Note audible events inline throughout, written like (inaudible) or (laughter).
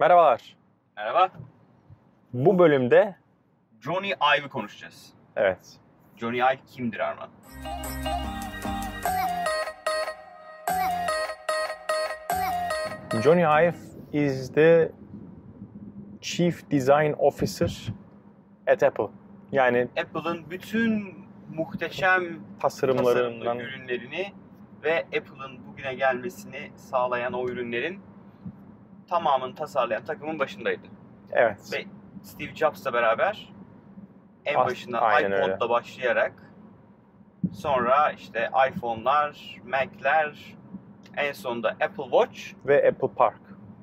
Merhabalar. Merhaba. Bu bölümde Johnny Ive'ı konuşacağız. evet Johnny Ive kimdir Arman? Johnny Ive is the Chief Design Officer at Apple. Yani Apple'ın bütün muhteşem tasarımlı tasarımlarından ürünlerini ve Apple'ın bugüne gelmesini sağlayan o ürünlerin tamamını tasarlayan takımın başındaydı. evet. Ve Steve Jobs'la beraber en As- başında aynen iPod'la başlayarak sonra işte iPhone'lar, Mac'ler, en sonunda Apple Watch, Ve Apple Park.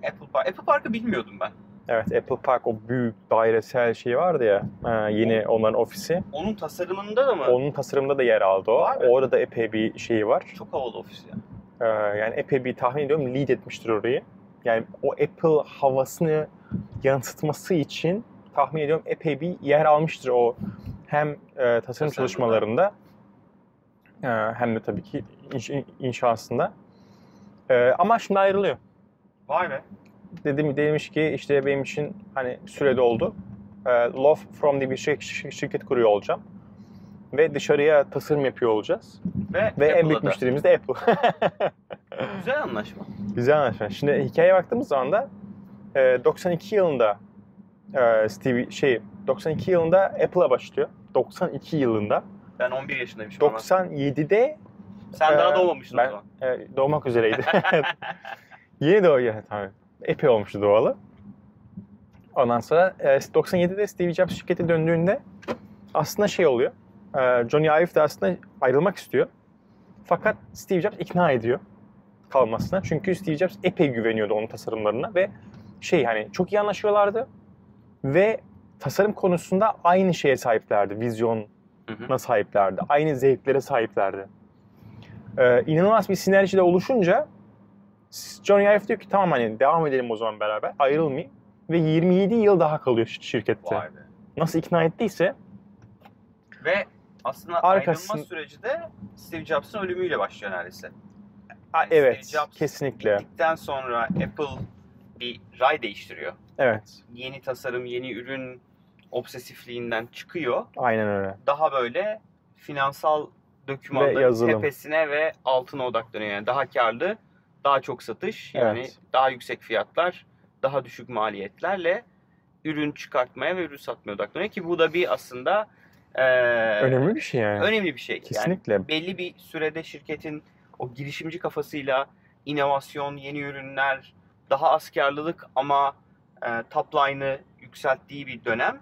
Apple Park. Apple Park'ı bilmiyordum ben. Evet Apple Park o büyük dairesel şey vardı ya e, yeni onların ofisi. Onun tasarımında da mı? Onun tasarımında da yer aldı o. Be. Orada da epey bir şeyi var. Çok havalı ofis ya. Ee, yani epey bir tahmin ediyorum lead etmiştir orayı. Yani o Apple havasını yansıtması için tahmin ediyorum epey bir yer almıştır o hem e, tasarım Tasarımda. çalışmalarında e, hem de tabii ki inş, inşasında. E, ama şimdi ayrılıyor. Vay be. Dedim demiş ki işte benim için hani süre doldu. E, Love From diye bir şir- şir- şirket kuruyor olacağım. Ve dışarıya tasarım yapıyor olacağız. Ve, Ve en büyük da. müşterimiz de Apple. (laughs) Güzel anlaşma. Güzel anlaşma. Şimdi hikayeye baktığımız zaman da e, 92 yılında e, Steve şey 92 yılında Apple'a başlıyor. 92 yılında. Ben 11 yaşındaymışım ama. 97'de Sen daha Ee, doğmamıştın ben- o zaman. e, doğmak üzereydi. (laughs) Yeni doğuyor tabii. Epey olmuştu doğalı. Ondan sonra e, 97'de Steve Jobs şirkete döndüğünde aslında şey oluyor. E, Johnny Ive de aslında ayrılmak istiyor. Fakat Steve Jobs ikna ediyor kalmasına. Çünkü Steve Jobs epey güveniyordu onun tasarımlarına ve şey hani çok iyi anlaşıyorlardı ve tasarım konusunda aynı şeye sahiplerdi. Vizyona sahiplerdi. Aynı zevklere sahiplerdi. Ee, inanılmaz bir sinerji de oluşunca Johnny Ive diyor ki tamam hani devam edelim o zaman beraber ayrılmayayım. Ve 27 yıl daha kalıyor şir- şirkette. Nasıl ikna ettiyse Ve aslında Arkasın- ayrılma süreci de Steve Jobs'ın ölümüyle başlıyor neredeyse. Ha, Yani evet Steve Jobs kesinlikle. Gittikten sonra Apple bir ray değiştiriyor. Evet Yeni tasarım, yeni ürün obsesifliğinden çıkıyor. aynen öyle. Daha böyle finansal dokümanların tepesine ve altına odaklanıyor. Yani daha karlı, daha çok satış, yani Evet. daha yüksek fiyatlar, daha düşük maliyetlerle ürün çıkartmaya ve ürün satmaya odaklanıyor ki bu da bir aslında eee, Önemli bir şey yani. önemli bir şey. Yani Kesinlikle. belli bir sürede şirketin o girişimci kafasıyla inovasyon, yeni ürünler, daha az karlılık ama e, top line'ı yükselttiği bir dönem.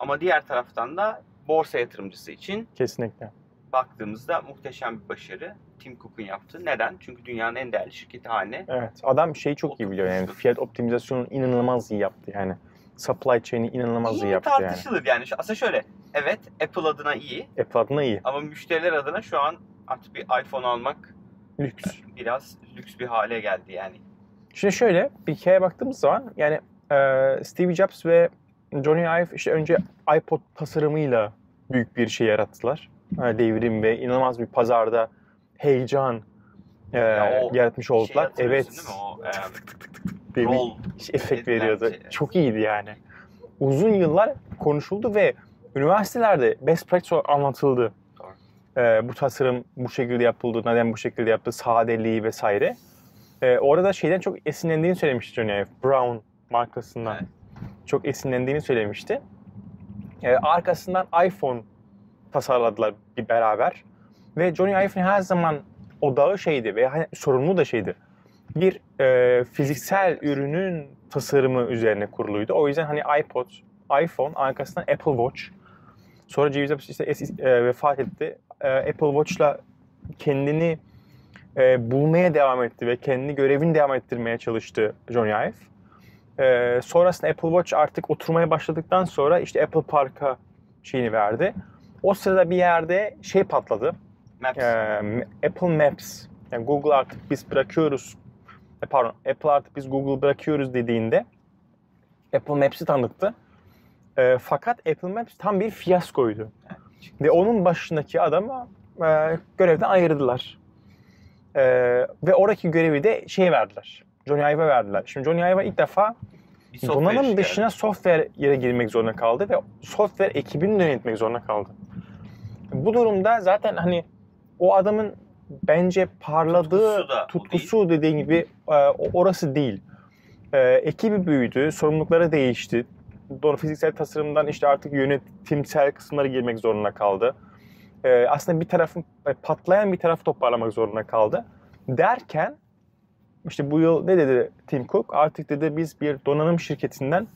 Ama diğer taraftan da borsa yatırımcısı için Kesinlikle. baktığımızda muhteşem bir başarı Tim Cook'un yaptığı. Neden? Çünkü dünyanın en değerli şirketi haline Evet. Adam şeyi çok iyi biliyor yani. Fiyat optimizasyonunu inanılmaz iyi yaptı yani. Supply chain'i inanılmaz iyi, iyi yaptı yani. tartışılır yani. Aslında şöyle, evet Apple adına iyi Apple adına iyi. ama müşteriler adına şu an artık bir iPhone almak Lüks. biraz lüks bir hale geldi yani. Şimdi şöyle bir hikayeye baktığımız zaman yani e, Steve Jobs ve Johnny Ive işte önce iPod tasarımıyla büyük bir şey yarattılar. E, devrim ve inanılmaz bir pazarda heyecan e, Ya yaratmış Şey oldular. hatırlıyorsun evet. değil mi? O, e, diye bir roll efekt edilen veriyordu. şey. Çok iyiydi yani. Uzun yıllar konuşuldu ve üniversitelerde best practice anlatıldı. E, bu tasarım bu şekilde yapıldı, neden bu şekilde yaptı, sadeliği vesaire. E, orada şeyden çok esinlendiğini söylemişti Johnny Ive. Brown markasından Evet. çok esinlendiğini söylemişti. E, arkasından iPhone tasarladılar bir beraber. Ve Johnny Ive'ın her zaman odağı şeydi ve hani sorumlu da şeydi. Bir e, fiziksel ürünün tasarımı üzerine kuruluydu. O yüzden hani iPod, iPhone, arkasından Apple Watch. Sonra Jobs işte es- e, vefat etti. E, Apple Watch'la kendini e, bulmaya devam etti ve kendi görevini devam ettirmeye çalıştı Johnny Ive. Ee, sonrasında Apple Watch artık oturmaya başladıktan sonra işte Apple Park'a şeyini verdi. O sırada bir yerde şey patladı. Maps. Ee, Apple Maps. Yani Google artık biz bırakıyoruz. e, Pardon, Apple artık biz Google bırakıyoruz dediğinde Apple Maps'i tanıttı. Ee, fakat Apple Maps tam bir fiyaskoydu. Ve onun başındaki adamı e, görevden ayırdılar. Ee, ve oradaki görevi de şey verdiler. Johnny Ive'a verdiler. Şimdi Johnny Ive'a ilk defa donanım işi dışına software yere girmek zorunda kaldı ve software ekibini yönetmek zorunda kaldı. Bu durumda zaten hani o adamın bence parladığı Tutkusu da tutkusu dediğin gibi e, orası değil. E, ekibi büyüdü, sorumlulukları değişti. Doğru fiziksel tasarımdan işte artık yönetimsel kısımlara girmek zorunda kaldı. E, aslında bir tarafın e, patlayan bir tarafı toparlamak zorunda kaldı. Derken işte bu yıl ne dedi Tim Cook? Artık dedi biz bir donanım şirketinden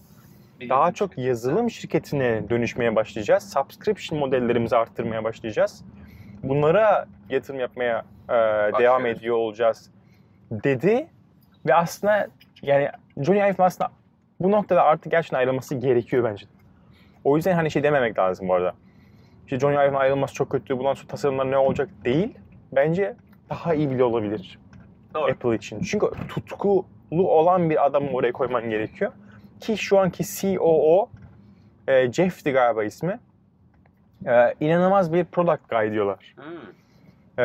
Bir daha yazılım çok şirketi. yazılım şirketine dönüşmeye başlayacağız. Subscription modellerimizi arttırmaya başlayacağız. Bunlara yatırım yapmaya e, devam ediyor olacağız dedi. Ve aslında yani Johnny Ive aslında bu noktada artık gerçekten ayrılması gerekiyor bence. O yüzden hani şey dememek lazım bu arada. İşte Johnny Ive'ın ayrılması çok kötü, bundan sonra tasarımlar ne olacak değil. Bence daha iyi bile olabilir. Doğru. Apple için. Çünkü tutkulu olan bir adamı oraya koyman gerekiyor. Ki şu anki COO e, Jeff'ti galiba ismi. E, inanılmaz bir product guy diyorlar. Hmm. E,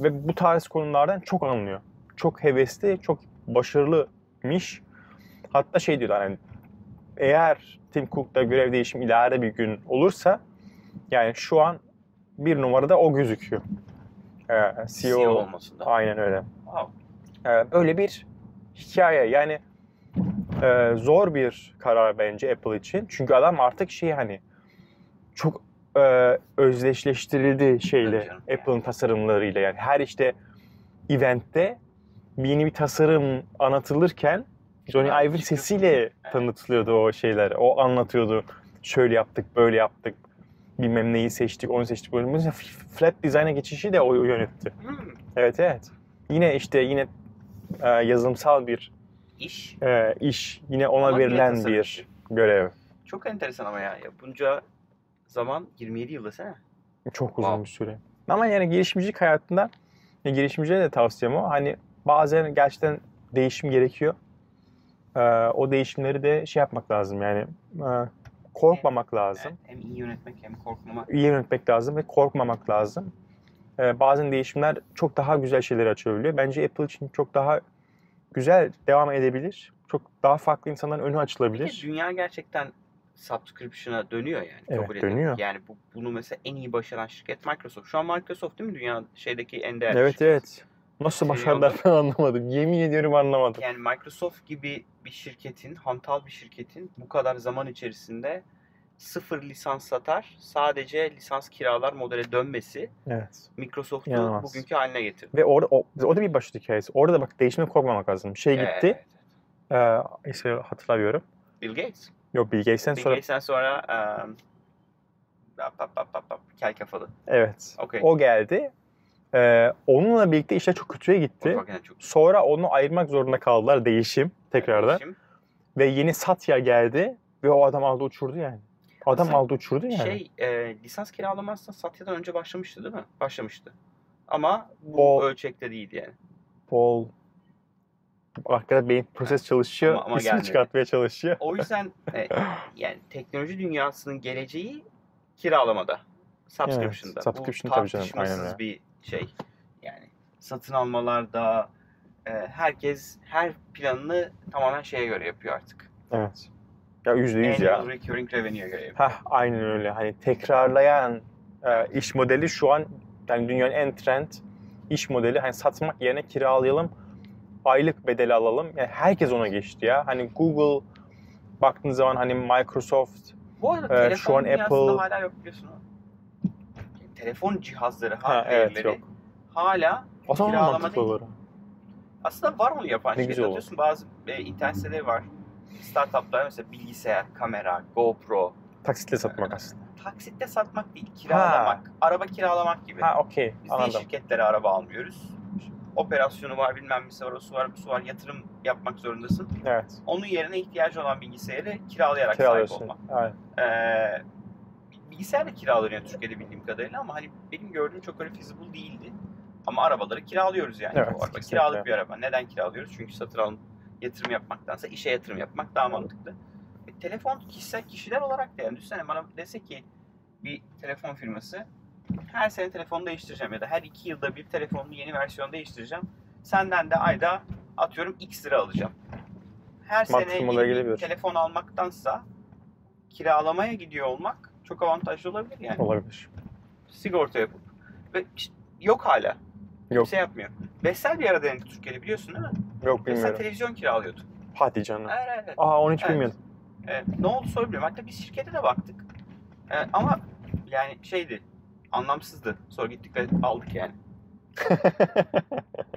ve bu tarz konulardan çok anlıyor. Çok hevesli, çok başarılıymış. Hatta şey diyorlar hani eğer Tim Cook'ta görev değişimi ileride bir gün olursa yani şu an bir numarada o gözüküyor. E, CEO, CEO olmasında. Aynen öyle. Wow. Ee, Böyle bir hikaye yani e, zor bir karar bence Apple için. Çünkü adam artık şey hani çok e, özdeşleştirildi şeyle. Apple'ın tasarımlarıyla yani her işte eventte yeni bir tasarım anlatılırken Johnny Ive'ın sesiyle tanıtılıyordu o şeyler. O anlatıyordu. Şöyle yaptık, böyle yaptık. Bilmem neyi seçtik, onu seçtik. Böyle. Mesela flat design'a geçişi de o yönetti. Hmm. Evet evet. Yine işte yine e, yazılımsal bir İş. e, iş. Yine ona yine verilen bir görev. Çok enteresan ama ya. Bunca zaman 27 yıl desene. Çok uzun Wow. bir süre. Ama yani girişimcilik hayatında ya girişimcilere de tavsiyem o. Hani bazen gerçekten değişim gerekiyor. E, o değişimleri de şey yapmak lazım yani e, korkmamak lazım. Evet, hem iyi yönetmek hem korkmamak. iyi yönetmek lazım ve korkmamak lazım. Ee, bazen değişimler çok daha güzel şeyler açabiliyor. Bence Apple için çok daha güzel devam edebilir. Çok daha farklı insanların önü Bir açılabilir. dünya gerçekten subscription'a dönüyor yani. Evet, kabul dönüyor. Yani bu, bunu mesela en iyi başaran şirket Microsoft. Şu an Microsoft değil mi dünya şeydeki en değerli Evet şirket? evet. Nasıl Şey başardılar ben anlamadım. Yemin ediyorum anlamadım. Yani Microsoft gibi bir şirketin, hantal bir şirketin bu kadar zaman içerisinde sıfır lisans satar, sadece lisans kiralar modele dönmesi Evet. Microsoft'u İnanılmaz. bugünkü haline getirdi. Ve orada o, o da bir başka hikayesi. Orada bak değişime korkmamak lazım. Şey gitti. Evet. Ee, işte hatırlamıyorum. Bill Gates. Yok Bill Gates'ten Bill sonra Gates'ten sonra um, pap, pap, pap, pap, pap, kel kafalı. evet. Okey. O geldi. Ee, onunla birlikte işler çok kötüye gitti. Çok Sonra onu ayırmak zorunda kaldılar değişim tekrardan. Değişim. Ve yeni Satya geldi ve o adam aldı uçurdu yani. Adam Aslında aldı uçurdu yani. Şey, e, lisans kiralama aslında Satya'dan önce başlamıştı değil mi? Başlamıştı. Ama bu Paul- ölçekte değildi yani. Paul arkada beyin proses çalışıyor. Ama- ama ismi gelmedi. çıkartmaya çalışıyor. O yüzden e, yani teknoloji dünyasının geleceği kiralamada. Subscription'da. Evet, subscription tabii Bu canım, aynen öyle. bir şey. Yani satın almalarda e, herkes her planını tamamen şeye göre yapıyor artık. Evet. Ya yüzde yüz ya. Annual recurring revenue'ye göre yapıyor. Heh, aynen öyle. Hani tekrarlayan e, iş modeli şu an yani dünyanın en trend iş modeli. Hani satmak yerine kiralayalım, aylık bedeli alalım. Yani herkes ona geçti ya. Hani Google baktığın zaman hani Microsoft Bu arada telefon şu an Apple- hala yok biliyorsun. Telefon cihazları, Ha, hardware'leri evet, hala zaman Kiralama değil. olur. aslında var onu yapan Ne olur. Biliyorsun bazı e, internet siteleri var. Startuplar mesela bilgisayar, kamera, GoPro. Taksitle satmak aslında. Taksitte satmak değil, kiralamak. Araba kiralamak gibi. Ha okey Biz niye anladım. şirketlere araba almıyoruz? Operasyonu var, bilmem nesi var, o su var, bu su var. Yatırım yapmak zorundasın. Evet. Onun yerine ihtiyacı olan bilgisayarı kiralayarak sahip olmak. Evet. Ee, bilgisayar da kiralanıyor Türkiye'de bildiğim kadarıyla ama hani benim gördüğüm çok öyle feasible değildi. Ama arabaları kiralıyoruz yani. Evet, Bu araba kesinlikle. kiralık bir araba. Neden kiralıyoruz? Çünkü satın alım yatırım yapmaktansa işe yatırım yapmak daha mantıklı. E, telefon kişisel kişiler olarak da yani düşünsene bana dese ki bir telefon firması her sene telefonu değiştireceğim ya da her iki yılda bir telefonun yeni versiyon değiştireceğim. Senden de ayda atıyorum x lira alacağım. her sene bir gelebilir. telefon almaktansa kiralamaya gidiyor olmak çok avantajlı olabilir yani. Olabilir. Sigorta yapıp. Ve işte yok hala. Yok. Kimse yapmıyor. Bessel bir ara denedi Türkiye'de biliyorsun değil mi? Yok Bessel bilmiyorum. televizyon kiralıyordu. Hadi canım. Evet, evet. Aa onu hiç Evet. bilmiyordum. Evet, ne oldu sormuyorum. Hatta biz şirkete de baktık. Evet, ama yani şeydi, anlamsızdı. Sonra gittik ve aldık yani. (laughs)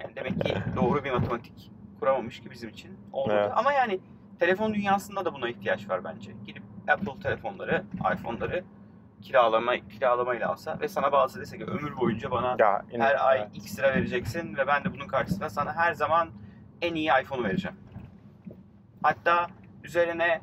yani demek ki doğru bir matematik kuramamış ki bizim için olmadı. Evet. Ama yani telefon dünyasında da buna ihtiyaç var bence. Gidip Apple telefonları, iPhone'ları kiralama kiralamayla alsa ve sana bazı dese ki ömür boyunca bana ya, her ay. X lira vereceksin ve ben de bunun karşısında sana her zaman en iyi iPhone'u vereceğim. Hatta üzerine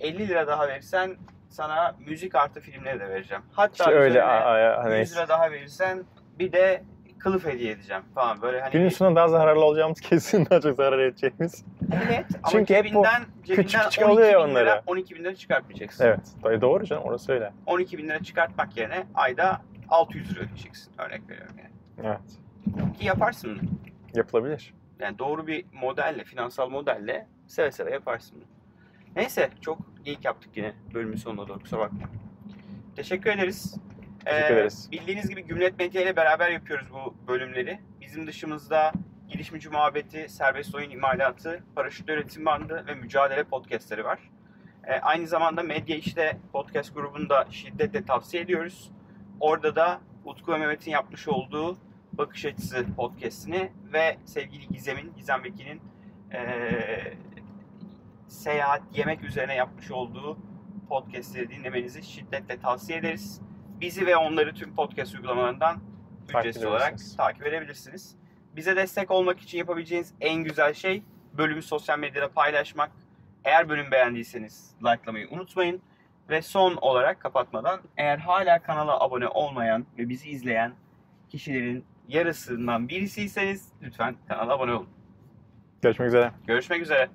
50 lira daha verirsen sana müzik artı filmleri de vereceğim. Hatta İşte öyle üzerine a- a- hani 100 lira daha verirsen bir de kılıf hediye edeceğim falan böyle hani günün sonunda daha zararlı olacağımız (laughs) kesin daha çok zarar edeceğimiz. evet ama Çünkü hep bu cebinden, küçük küçük 12 alıyor ya bin lira, onları. 12 bin lira çıkartmayacaksın. Evet. do- Doğru canım orası öyle. 12 bin lira çıkartmak yerine ayda 600 lira ödeyeceksin. Örnek veriyorum yani. Evet. Ki yaparsın bunu. Yapılabilir. Yani doğru bir modelle, finansal modelle seve seve yaparsın bunu. Neyse çok geyik yaptık yine bölümün sonuna doğru kusura bakma. Teşekkür ederiz. Teşekkür ederiz. Bildiğiniz gibi Gümlet Medya ile beraber yapıyoruz bu bölümleri. Bizim dışımızda Girişimci Muhabbeti, Serbest Oyun İmalatı, Paraşüt Öğretim Bandı ve Mücadele podcastleri var. Ee, aynı zamanda Medya İşte podcast grubunu da şiddetle tavsiye ediyoruz. Orada da Utku ve Mehmet'in yapmış olduğu Bakış Açısı podcastini ve sevgili Gizem'in, Gizem Bekir'in eee, seyahat, yemek üzerine yapmış olduğu podcastleri dinlemenizi şiddetle tavsiye ederiz. Bizi ve onları tüm podcast uygulamalarından Takip ücretsiz olarak takip edebilirsiniz. Bize destek olmak için yapabileceğiniz en güzel şey bölümü sosyal medyada paylaşmak. Eğer bölüm beğendiyseniz likelamayı unutmayın. Ve son olarak kapatmadan eğer hala kanala abone olmayan ve bizi izleyen kişilerin yarısından birisiyseniz lütfen kanala abone olun. Görüşmek üzere. Görüşmek üzere.